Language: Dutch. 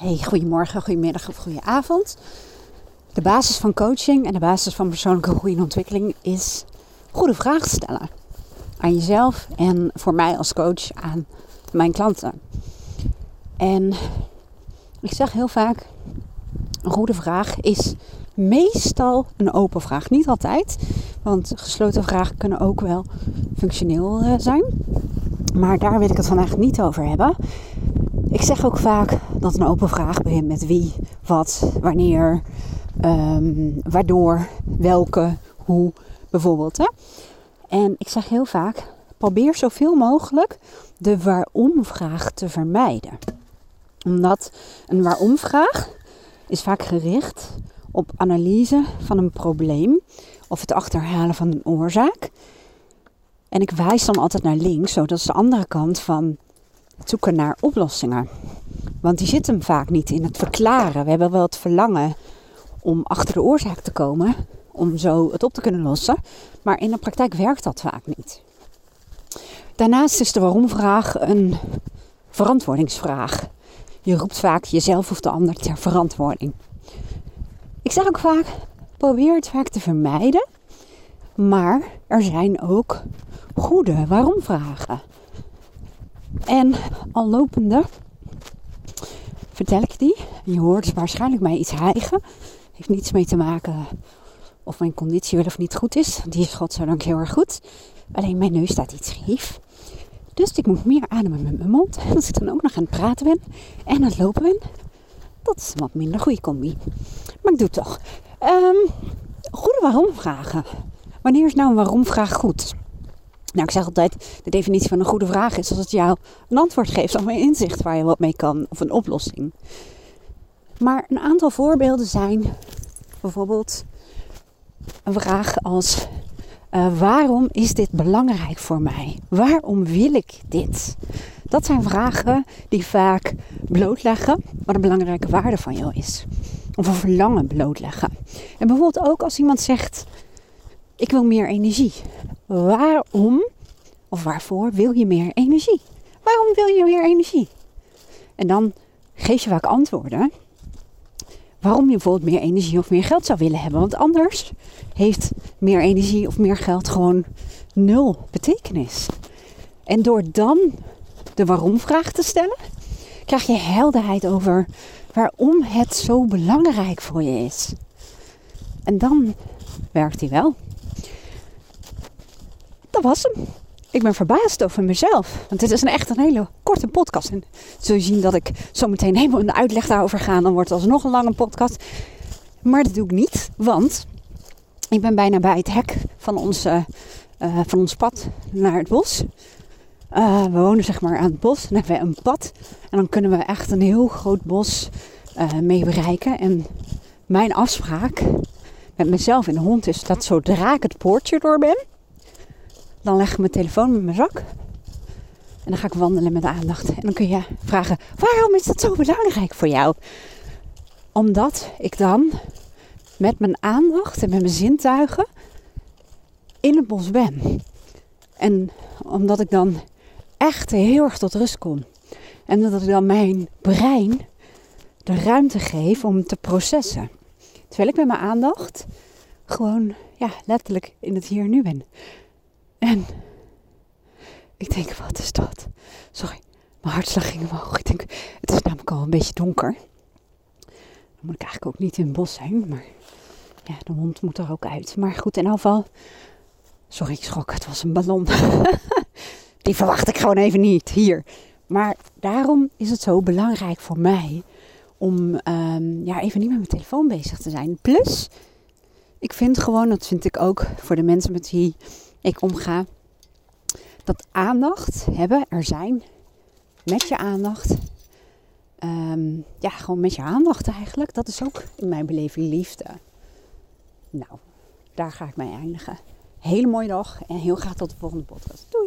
Hey, goedemorgen, goedemiddag of goedenavond. De basis van coaching en de basis van persoonlijke groei en ontwikkeling is goede vragen stellen. Aan jezelf en voor mij als coach aan mijn klanten. En ik zeg heel vaak, een goede vraag is meestal een open vraag. Niet altijd, want gesloten vragen kunnen ook wel functioneel eh, zijn. Maar daar wil ik het vandaag niet over hebben. Ik zeg ook vaak dat een open vraag begint met wie, wat, wanneer, um, waardoor, welke, hoe bijvoorbeeld. Hè? En ik zeg heel vaak, probeer zoveel mogelijk de waarom-vraag te vermijden. Omdat een waarom-vraag is vaak gericht op analyse van een probleem of het achterhalen van een oorzaak. En ik wijs dan altijd naar links, zodat is de andere kant van zoeken naar oplossingen. Want die zit hem vaak niet in het verklaren. We hebben wel het verlangen om achter de oorzaak te komen, om zo het op te kunnen lossen. Maar in de praktijk werkt dat vaak niet. Daarnaast is de waarom-vraag een verantwoordingsvraag. Je roept vaak jezelf of de ander ter verantwoording. Ik zeg ook vaak: probeer het vaak te vermijden. Maar er zijn ook goede waarom-vragen. En al lopende vertel ik die. Je hoort waarschijnlijk mij iets hijgen. Heeft niets mee te maken of mijn conditie wel of niet goed is. Die is godzijdank heel erg goed. Alleen mijn neus staat iets scheef. Dus ik moet meer ademen met mijn mond. En als ik dan ook nog aan het praten ben en aan het lopen ben, dat is een wat minder goede combi. Maar ik doe het toch. Um, goede waarom vragen. Wanneer is nou een waarom vraag goed? Nou, ik zeg altijd, de definitie van een goede vraag is als het jou een antwoord geeft of een inzicht waar je wat mee kan of een oplossing. Maar een aantal voorbeelden zijn bijvoorbeeld een vraag als uh, waarom is dit belangrijk voor mij? Waarom wil ik dit? Dat zijn vragen die vaak blootleggen wat een belangrijke waarde van jou is. Of een verlangen blootleggen. En bijvoorbeeld ook als iemand zegt: Ik wil meer energie. Waarom of waarvoor wil je meer energie? Waarom wil je meer energie? En dan geef je vaak antwoorden waarom je bijvoorbeeld meer energie of meer geld zou willen hebben. Want anders heeft meer energie of meer geld gewoon nul betekenis. En door dan de waarom-vraag te stellen, krijg je helderheid over waarom het zo belangrijk voor je is. En dan werkt hij wel. Dat was hem. Ik ben verbaasd over mezelf. Want dit is een echt een hele korte podcast. En zul je zien dat ik zo meteen helemaal een uitleg daarover ga. Dan wordt het alsnog een lange podcast. Maar dat doe ik niet. Want ik ben bijna bij het hek van ons, uh, van ons pad naar het bos. Uh, we wonen zeg maar aan het bos. Dan hebben we een pad. En dan kunnen we echt een heel groot bos mee bereiken. En mijn afspraak met mezelf en de hond is dat zodra ik het poortje door ben dan leg ik mijn telefoon met mijn zak. En dan ga ik wandelen met aandacht. En dan kun je vragen: waarom is dat zo belangrijk voor jou? Omdat ik dan met mijn aandacht en met mijn zintuigen in het bos ben. En omdat ik dan echt heel erg tot rust kom. En dat ik dan mijn brein de ruimte geef om te processen. Terwijl ik met mijn aandacht gewoon ja, letterlijk in het hier en nu ben. En ik denk, wat is dat? Sorry, mijn hartslag ging omhoog. Ik denk, het is namelijk al een beetje donker. Dan moet ik eigenlijk ook niet in het bos zijn, maar ja, de hond moet er ook uit. Maar goed, in geval, sorry, ik schrok, het was een ballon. Die verwacht ik gewoon even niet hier. Maar daarom is het zo belangrijk voor mij om um, ja, even niet met mijn telefoon bezig te zijn. Plus, ik vind gewoon, dat vind ik ook voor de mensen met wie ik omga. Dat aandacht hebben, er zijn, met je aandacht. Ehm, ja, gewoon met je aandacht eigenlijk. Dat is ook in mijn beleving liefde. Nou, daar ga ik mee eindigen. Hele mooie dag en heel graag tot de volgende podcast. Doei!